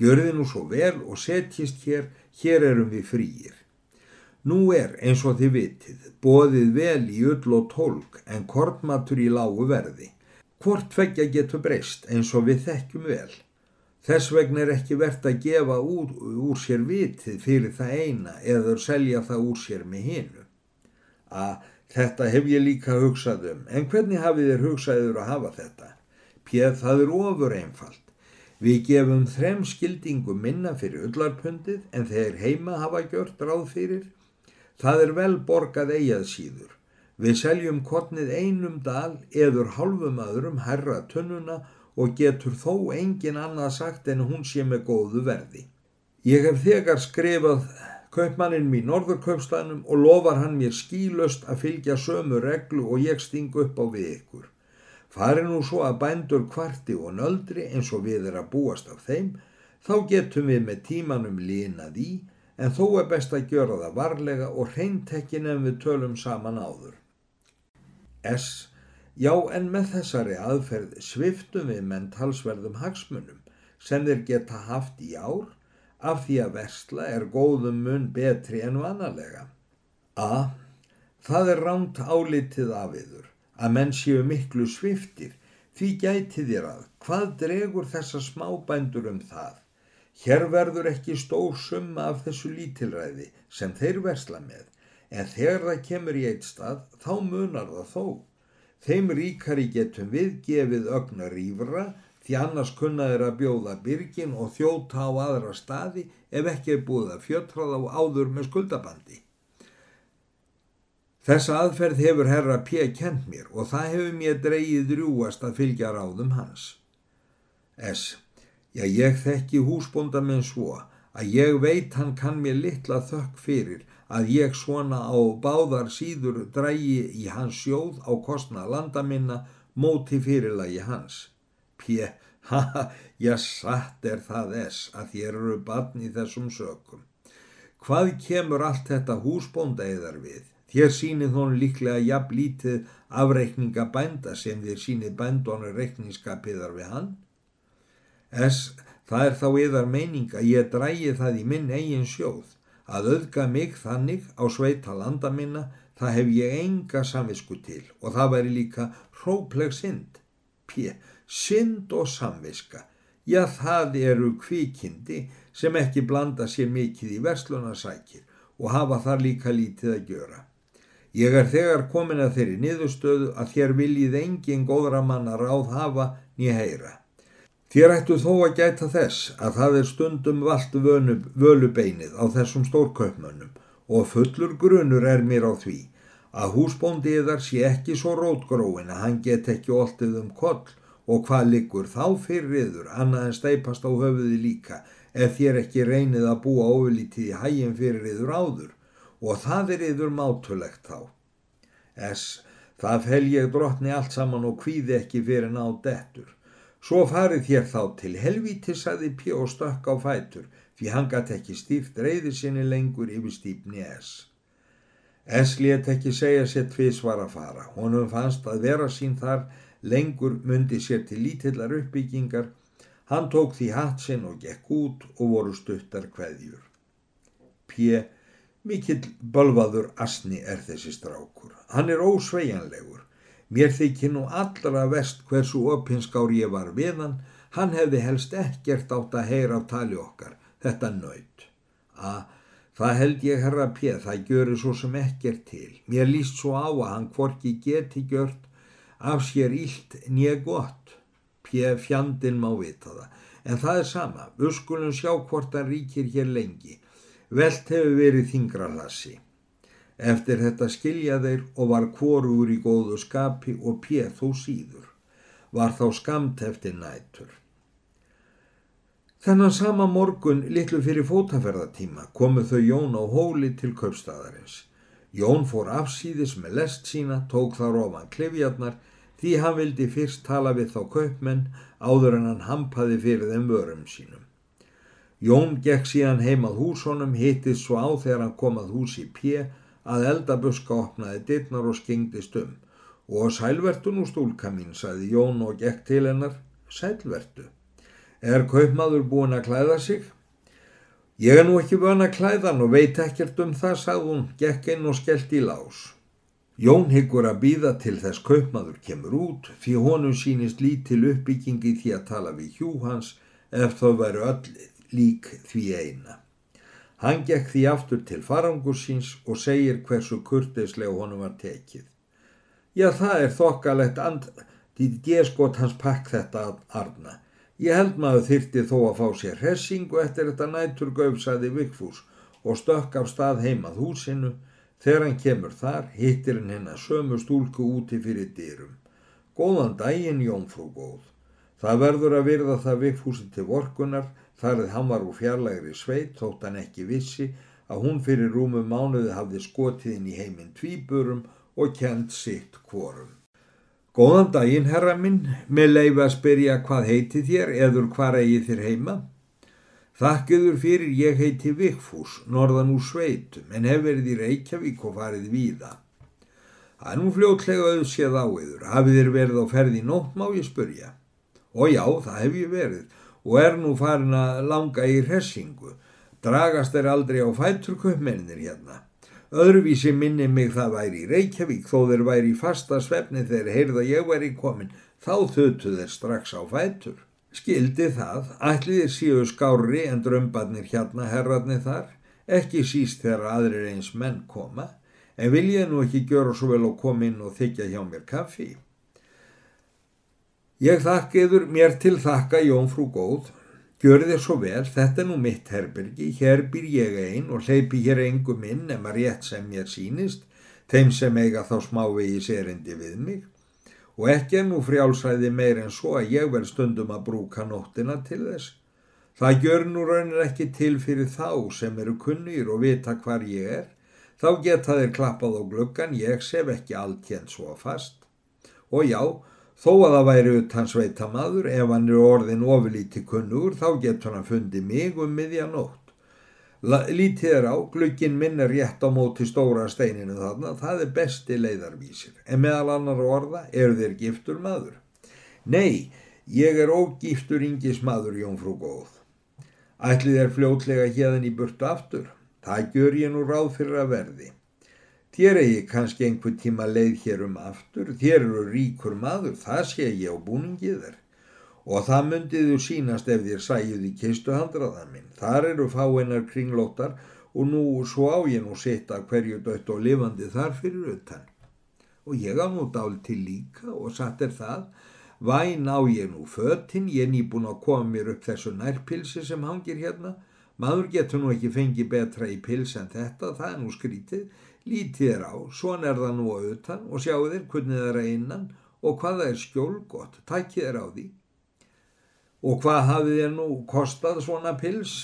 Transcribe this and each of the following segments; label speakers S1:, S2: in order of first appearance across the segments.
S1: Gjörði nú svo vel og setjist hér, hér erum við frýir. Nú er, eins og þið vitið, bóðið vel í ull og tólk en kortmatur í lágu verði. Hvort feggja getur breyst eins og við þekkjum vel. Þess vegna er ekki verðt að gefa úr, úr sér vitið fyrir það eina eða selja það úr sér með hinu. Að þetta hef ég líka hugsað um, en hvernig hafið þér hugsaður að hafa þetta? Pér það er ofur einfalt. Við gefum þrem skildingum minna fyrir ullarpundið en þeir heima hafa gjört ráð fyrir. Það er vel borgað eigað síður. Við seljum kornið einum dal eður halvum öðrum herra tunnuna og getur þó engin annað sagt en hún sé með góðu verði. Ég hef þegar skrifað kaupmannin mér norðurkaupstanum og lofar hann mér skílöst að fylgja sömu reglu og ég sting upp á við ykkur. Fari nú svo að bændur kvarti og nöldri eins og við er að búast af þeim, þá getum við með tímanum línað í, en þó er best að gjöra það varlega og hreintekkin en við tölum saman áður. S. Já, en með þessari aðferð sviftum við menn talsverðum hagsmunum sem þeir geta haft í ár af því að versla er góðum mun betri en vanalega. A. Það er ránt álitið af yður að menn séu miklu sviftir því gæti þér að hvað dregur þessa smábændur um það. Hér verður ekki stór summa af þessu lítilræði sem þeir versla með en þegar það kemur í eitt stað þá munar það þó. Þeim ríkari getum við gefið ögna rýfra því annars kunnaður að bjóða byrgin og þjóta á aðra staði ef ekki er búið að fjötrað á áður með skuldabandi. Þessa aðferð hefur herra P. kent mér og það hefur mér dreyið rjúast að fylgja ráðum hans. S. Já, ég þekki húsbónda minn svo að ég veit hann kann mér litla þökk fyrir að ég svona á báðar síður drægi í hans sjóð á kostna landa minna móti fyrirlagi hans. P. Haha, já, satt er það S að þér eru barn í þessum sökum. Hvað kemur allt þetta húsbónda eðar við? Þér sínið hún líklega jafn lítið afreikninga bænda sem þér sínið bændónu reikningskapiðar við hann. Es, það er þá yðar meining að ég drægi það í minn eigin sjóð. Að auðga mig þannig á sveita landa minna, það hef ég enga samvisku til og það væri líka hrópleg synd. P. Synd og samviska. Já, það eru kvikindi sem ekki blanda sér mikið í verslunarsækir og hafa þar líka lítið að gjöra. Ég er þegar komin að þeirri niðurstöðu að þér viljið engin góðra manna ráð hafa nýja heyra. Þér ættu þó að gæta þess að það er stundum vald völubeinið á þessum stórkaupmönnum og fullur grunur er mér á því að húsbóndiðar sé ekki svo rótgróin að hann get ekki oltið um koll og hvað liggur þá fyrir yður annað en steipast á höfuði líka ef þér ekki reynið að búa ofilítið í hægin fyrir yður áður og það er yfir mátulegt þá. S. Það fel ég drotni allt saman og kvíði ekki fyrir ná dettur. Svo farið þér þá til helvíti, saði P. og stökk á fætur, því hann gæti ekki stíft reyði sinni lengur yfir stípni S. S let ekki segja sér tvis var að fara. Honum fannst að vera sín þar lengur myndi sér til lítillar uppbyggingar. Hann tók því hatt sinn og gekk út og voru stuttar hverjur. P. Mikill bölvaður asni er þessi strákur. Hann er ósveianlegur. Mér þykir nú allra vest hversu opinskár ég var við hann. Hann hefði helst ekkert átt að heyra á tali okkar. Þetta nöyt. Að það held ég herra pér, það gjöru svo sem ekkert til. Mér líst svo á að hann hvorki geti gjört af sér ílt nýja gott. Pér fjandin má vita það. En það er sama. Við skulum sjá hvort hann ríkir hér lengi. Velt hefur verið þingrallassi. Eftir þetta skilja þeir og var kvorur í góðu skapi og pér þó síður. Var þá skamt eftir nætur. Þennan sama morgun litlu fyrir fótaferðatíma komu þau Jón á hóli til kaupstaðarins. Jón fór afsýðis með lest sína, tók þar ofan klefjarnar því hann vildi fyrst tala við þá kaupmenn áður en hann hampaði fyrir þeim vörum sínum. Jón gekk síðan heim að húshonum, hittist svo á þegar hann kom að húsi pje að eldabuska opnaði dittnar og skengdist um. Og sælvertu nú stúlka mín, saði Jón og gekk til hennar, sælvertu. Er kaupmaður búin að klæða sig? Ég er nú ekki vön að klæðan og veit ekkert um það, sagði hún, gekk inn og skellt í lás. Jón hyggur að býða til þess kaupmaður kemur út því honum sínist lítil uppbyggingi því að tala við hjú hans ef þau veru öll lík því eina. Hann gekk því aftur til farangur síns og segir hversu kurtislega honum var tekið. Já, það er þokkalegt and, því ég skot hans pakk þetta að arna. Ég held maður þyrti þó að fá sér hressingu eftir þetta nætur gaufsaði Vigfús og stökk af stað heimað húsinu. Þegar hann kemur þar hittir hann hennar sömu stúlku úti fyrir dýrum. Góðan daginn, Jónfrú góð. Það verður að virða það Vigfúsi til vorkunar þarð hann var úr fjarlægri sveit þótt hann ekki vissi að hún fyrir rúmu mánuði hafði skotið inn í heiminn tvíburum og kent sitt kvorum. Góðan daginn, herra minn, með leifa að spyrja hvað heiti þér eður hvar eigi þér heima? Þakkiður fyrir ég heiti Vikfús, norðan úr sveitum, en hef verið í Reykjavík og farið víða. Það er nú fljótlega auðséð á yður, hafið þér verið á ferði nótt má ég spyrja. Og já, það hef ég verið og er nú farin að langa í hressingu, dragast er aldrei á fæturköpmennir hérna. Öðruvísi minni mig það væri í Reykjavík þó þeir væri í fasta svefni þegar heyrða ég væri komin þá þötu þeir strax á fætur. Skildi það, ætliðir síu skári en drömbarnir hérna herratni þar, ekki síst þegar aðrir eins menn koma, en vil ég nú ekki gjöra svo vel og koma inn og þykja hjá mér kaffi. Ég þakkiður mér til þakka Jónfrú góð, Gjör þér svo vel, þetta er nú mitt herbergi, hér býr ég einn og hleypi hér engum inn nema rétt sem mér sínist, þeim sem eiga þá smávegi serindi við mig. Og ekki er nú frjálsæði meir en svo að ég vel stundum að brúka nóttina til þess. Það gjör nú raunir ekki til fyrir þá sem eru kunnir og vita hvar ég er. Þá geta þeir klappað á gluggan, ég sef ekki allt hér svo fast. Og já, Þó að það væri utan sveitamaður, ef hann er orðin ofurlíti kunnur, þá getur hann fundið mig um miðjanótt. Lítið er á, glukkin minn er rétt á móti stóra steininu þarna, það er besti leiðarvísir. En meðal annar orða, eru þér giftur maður? Nei, ég er ógiftur yngis maður, Jónfrú góð. Ætlið er fljótlega hérðin í burtu aftur. Það gjör ég nú ráð fyrir að verði. Þér eigi kannski einhver tíma leið hér um aftur, þér eru ríkur maður, það sé ég á búningið þér. Og það myndiðu sínast ef þér sæjuð í kistu handraðan minn. Þar eru fáinnar kringlóttar og nú svo á ég nú sitta hverju dött og lifandi þar fyrir utan. Og ég á nú dál til líka og satt er það, væn á ég nú föttin, ég er nýbúin að koma mér upp þessu nærpilsi sem hangir hérna. Maður getur nú ekki fengið betra í pils en þetta, það er nú skrítið. Lítið er á, svona er það nú auðvitað og sjáu þér hvernig það er að innan og hvaða er skjól gott, tækið er á því. Og hvað hafið þér nú kostað svona pils?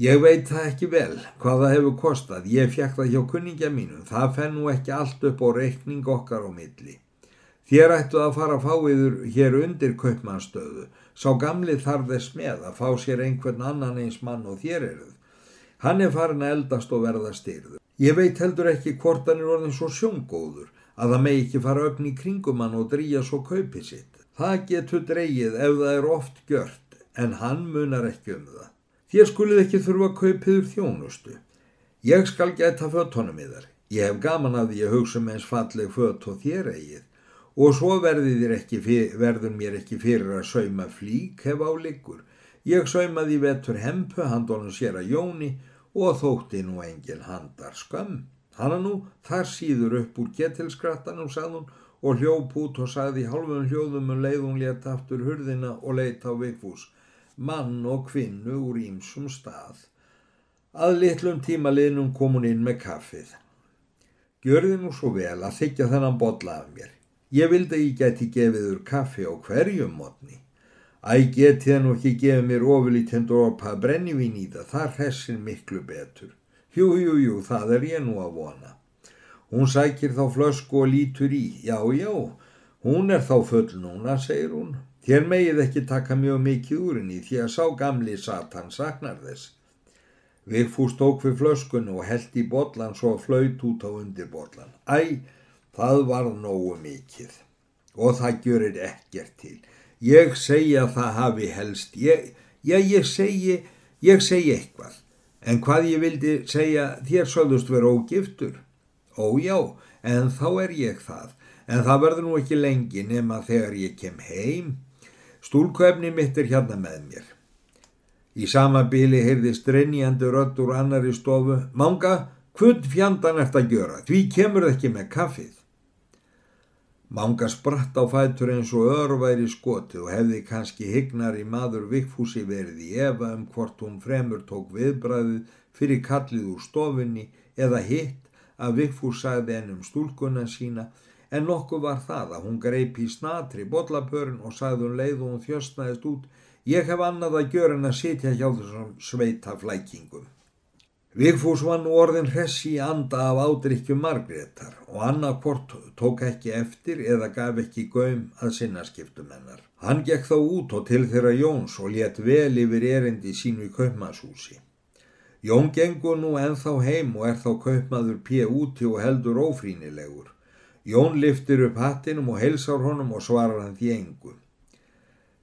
S1: Ég veit það ekki vel hvað það hefur kostað, ég fjekk það hjá kunningja mínum, það fenn nú ekki allt upp á reikning okkar á milli. Þér ættu að fara að fá yfir hér undir kaupmannstöðu, sá gamli þarf þess með að fá sér einhvern annan eins mann og þér eruð. Hann er farin að eldast og verða styrðu. Ég veit heldur ekki hvort hann er orðin svo sjóngóður að það megi ekki fara öfni í kringum hann og drýja svo kaupið sitt. Það getur dreyið ef það er oft gjört en hann munar ekki um það. Þér skulið ekki þurfa að kaupiður þjónustu. Ég skal geta föttonum í þar. Ég hef gaman að að hugsa með um eins falleg fött og þér eigið og svo fyrir, verður mér ekki fyrir að sauma flík hef á liggur. Ég saumaði vetur hempu handónum sér að jóni og þótti nú engin handar skam. Hanna nú þar síður upp úr getilskrattanum sagðun og hljóp út og sagði hálfum hljóðum um leiðum leta aftur hurðina og leita á vikfús, mann og kvinnu úr ímsum stað. Að litlum tímaliðnum kom hún inn með kaffið. Gjörði nú svo vel að þykja þennan botla af mér. Ég vildi að ég geti gefið úr kaffi á hverjum mótni. Æ geti það nú ekki gefið mér ofurlítend og opað brennivín í það, það hressin miklu betur. Jú, jú, jú, það er ég nú að vona. Hún sækir þá flösku og lítur í. Já, já, hún er þá full núna, segir hún. Þér megið ekki taka mjög mikið úr henni því að sá gamli satan saknar þess. Vigfús tók við flöskunni og held í botlan svo að flaut út á undir botlan. Æ, það var nógu mikið og það gjörir ekkert til. Ég segi að það hafi helst. Ég, já, ég segi, ég segi eitthvað. En hvað ég vildi segja, þér sögðust vera ógiftur. Ó já, en þá er ég það. En það verður nú ekki lengi nema þegar ég kem heim. Stúlkvefni mitt er hérna með mér. Í sama bíli heyrði strenjandi rödd úr annari stofu. Manga, hvud fjandan ert að gjöra? Því kemur það ekki með kaffið. Manga spratt á fætur eins og örværi skoti og hefði kannski hignar í maður vikfúsi verið í efa um hvort hún fremur tók viðbræðið fyrir kallið úr stofunni eða hitt að vikfús sagði ennum stúlkunna sína en nokkuð var það að hún greip í snatri bollapörn og sagði hún leið og hún þjöstnaðist út ég hef annað að gjöra en að sitja hjá þessum sveita flækingum. Vigfús var nú orðin hressi í anda af ádrykkju Margreðar og annarkvort tók ekki eftir eða gaf ekki gaum að sinnaskiptum hennar. Hann gekk þá út og til þeirra Jóns og let vel yfir erindi sínu í kaupmannshúsi. Jón gengur nú enþá heim og er þá kaupmaður pje úti og heldur ófrínilegur. Jón liftir upp hattinum og helsar honum og svarar hann því engu.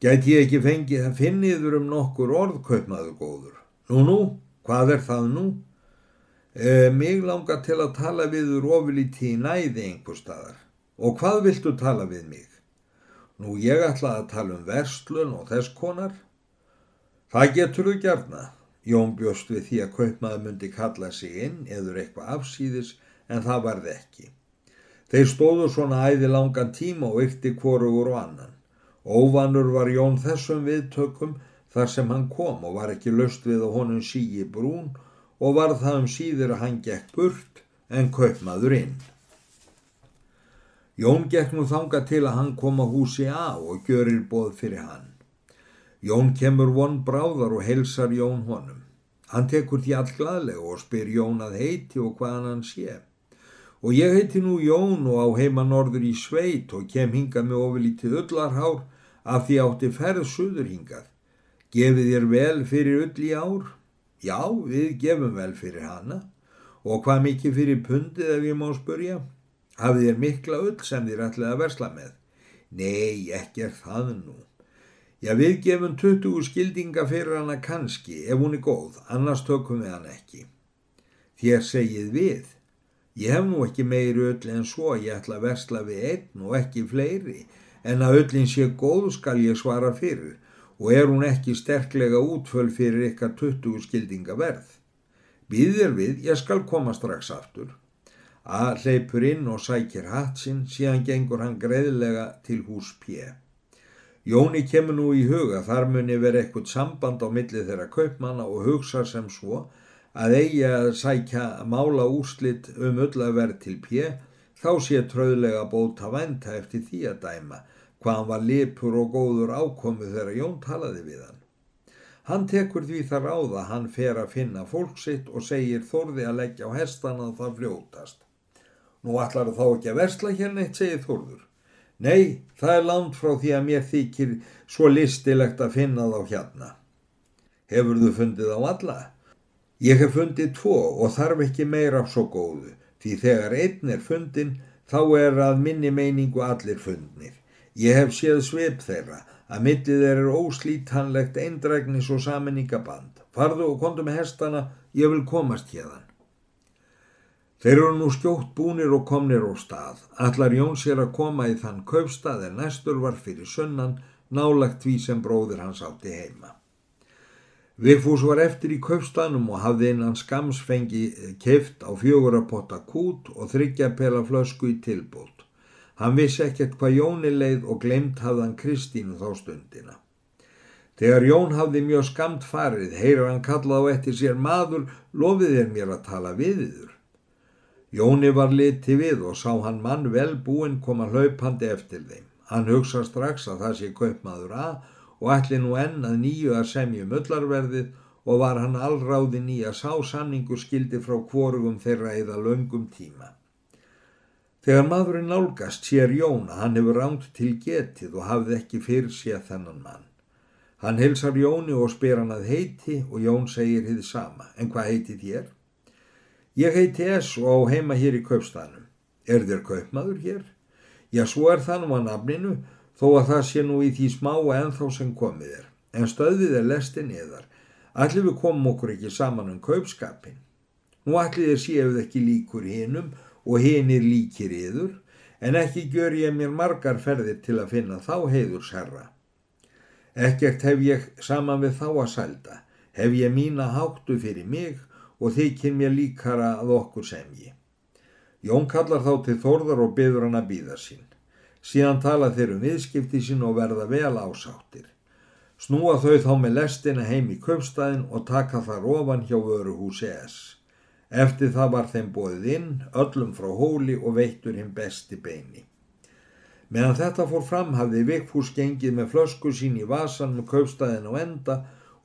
S1: Gæti ég ekki fengið að finniður um nokkur orð kaupmaður góður? Nú, nú, Hvað er það nú? E, mig langar til að tala viður ofilíti í næði einhver staðar. Og hvað viltu tala við mig? Nú ég ætla að tala um verslun og þess konar. Það getur þú gerna. Jón bjóst við því að kaupmaður myndi kalla sig inn eður eitthvað afsýðis en það varði ekki. Þeir stóðu svona æði langan tíma og ykti hvorugur og annan. Óvanur var Jón þessum viðtökum þar sem hann kom og var ekki löst við að honum sígi brún og var það um síður að hann gekk burt en kaupmaður inn. Jón gekk nú þanga til að hann kom að húsi á og gjörir bóð fyrir hann. Jón kemur von bráðar og helsar Jón honum. Hann tekur því all gladlega og spyr Jón að heiti og hvaðan hann sé. Og ég heiti nú Jón og á heima norður í sveit og kem hingað með ofilítið öllarhár af því átti ferð suður hingað. Gefið þér vel fyrir öll í ár? Já, við gefum vel fyrir hana. Og hvað mikið fyrir pundið ef ég má spurja? Hafið þér mikla öll sem þér ætlaði að versla með? Nei, ekki er það nú. Já, við gefum 20 skildinga fyrir hana kannski, ef hún er góð, annars tökum við hann ekki. Þér segið við. Ég hef nú ekki meiri öll en svo, ég ætla að versla við einn og ekki fleiri, en að öllin sé góð skal ég svara fyrir og er hún ekki sterklega útföl fyrir ykkar 20 skildinga verð. Býðir við, ég skal koma strax aftur. A hleypur inn og sækir hatt sinn, síðan gengur hann greiðlega til hús P. Jóni kemur nú í huga, þar muni verið eitthvað samband á milli þeirra kaupmanna og hugsa sem svo að eigi að sækja mála úrslitt um öll að verð til P, þá sé tröðlega bóta venda eftir því að dæma hvað hann var lipur og góður ákomu þegar Jón talaði við hann. Hann tekur því þar á það hann fer að finna fólk sitt og segir Þórði að leggja á hestan að það fljótast. Nú ætlar þá ekki að versla hérna eitt, segir Þórður. Nei, það er langt frá því að mér þykir svo listilegt að finna þá hérna. Hefur þú fundið á alla? Ég hef fundið tvo og þarf ekki meira svo góðu, því þegar einn er fundin þá er að minni meiningu allir fundnir. Ég hef séð svip þeirra að millið þeir eru óslítanlegt eindrægnis og saminingaband. Farðu og kontu með hestana, ég vil komast hérðan. Þeir eru nú skjótt búnir og komnir á stað. Allar Jón sér að koma í þann kaupstað en næstur var fyrir sunnan nálagt því sem bróðir hans átti heima. Vigfús var eftir í kaupstaðnum og hafði innan skamsfengi keift á fjögur að potta kút og þryggja pela flösku í tilbútt. Hann vissi ekkert hvað Jóni leið og glemt hafðan Kristínu þá stundina. Þegar Jón hafði mjög skamt farið, heyrir hann kallað á eftir sér maður, lofið þér mér að tala við yður. Jóni var liti við og sá hann mann vel búinn koma hlaupandi eftir þeim. Hann hugsa strax að það sé kaupmaður að og ætli nú enn að nýju að semja möllarverðið og var hann allráði nýja sá sanningu skildi frá kvorugum þeirra eða löngum tíma. Þegar maðurinn nálgast sér Jón að hann hefur ránt til getið og hafði ekki fyrir sér þennan mann. Hann hilsar Jóni og spyr hann að heiti og Jón segir þið sama. En hvað heiti þér? Ég heiti S og á heima hér í kaupstanum. Er þér kaupmaður hér? Já, svo er það nú að nafninu þó að það sé nú í því smá ennþá sem komið er, en stöðið er lesti niðar. Allir við komum okkur ekki saman um kaupskapin. Nú allir þið séuð ekki líkur hinnum og hinnir líkir yður, en ekki gjör ég mér margar ferðir til að finna þá heiðursherra. Ekkert hef ég saman við þá að sælda, hef ég mína háttu fyrir mig og þykir mér líkara að okkur sem ég. Jón kallar þá til þorðar og byður hann að býða sín. Síðan tala þeir um viðskipti sín og verða vel ásáttir. Snúa þau þá með lestina heim í köpstæðin og taka þar ofan hjá vöruhúsi S. Eftir það var þeim bóðið inn, öllum frá hóli og veittur hinn besti beini. Meðan þetta fór fram hafði Vikfús gengið með flösku sín í vasan með köpstæðin á enda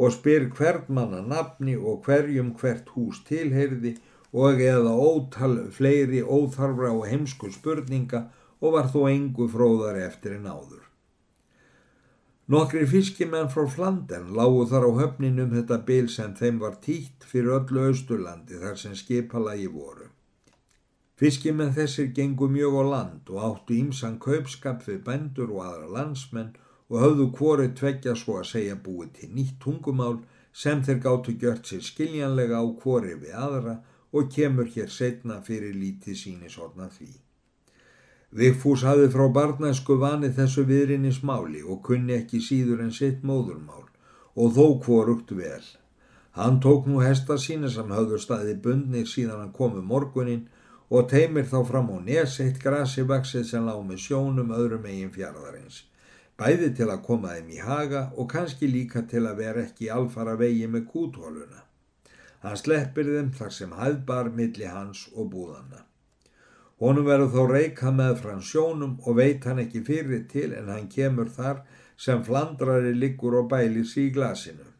S1: og spyr hvert manna nafni og hverjum hvert hús tilheyrði og eða ótal fleiri óþarfra og heimsku spurninga og var þó engu fróðari eftir en áður. Nokkri fiskimenn frá Flandern lágu þar á höfnin um þetta bil sem þeim var títt fyrir öllu austurlandi þar sem skipalagi voru. Fiskimenn þessir gengu mjög á land og áttu ímsan kaupskap við bændur og aðra landsmenn og höfðu hvori tveggja svo að segja búið til nýtt tungumál sem þeir gáttu gjört sér skiljanlega á hvori við aðra og kemur hér setna fyrir lítið sínisotna því. Vigfús hafði frá barnæsku vani þessu viðrinni smáli og kunni ekki síður en sitt móðurmál og þó kvorugt vel. Hann tók nú hesta sína sem höfðu staði bundnir síðan hann komu morgunin og teimir þá fram á neseitt grasi vaksið sem lág með sjónum öðrum eigin fjardarins. Bæði til að koma þeim í haga og kannski líka til að vera ekki alfara vegi með kúthóluna. Hann sleppir þeim þar sem hæðbar milli hans og búðanna. Honum verður þó reyka með frá sjónum og veit hann ekki fyrir til en hann kemur þar sem flandrari liggur og bælir sí í glasinu.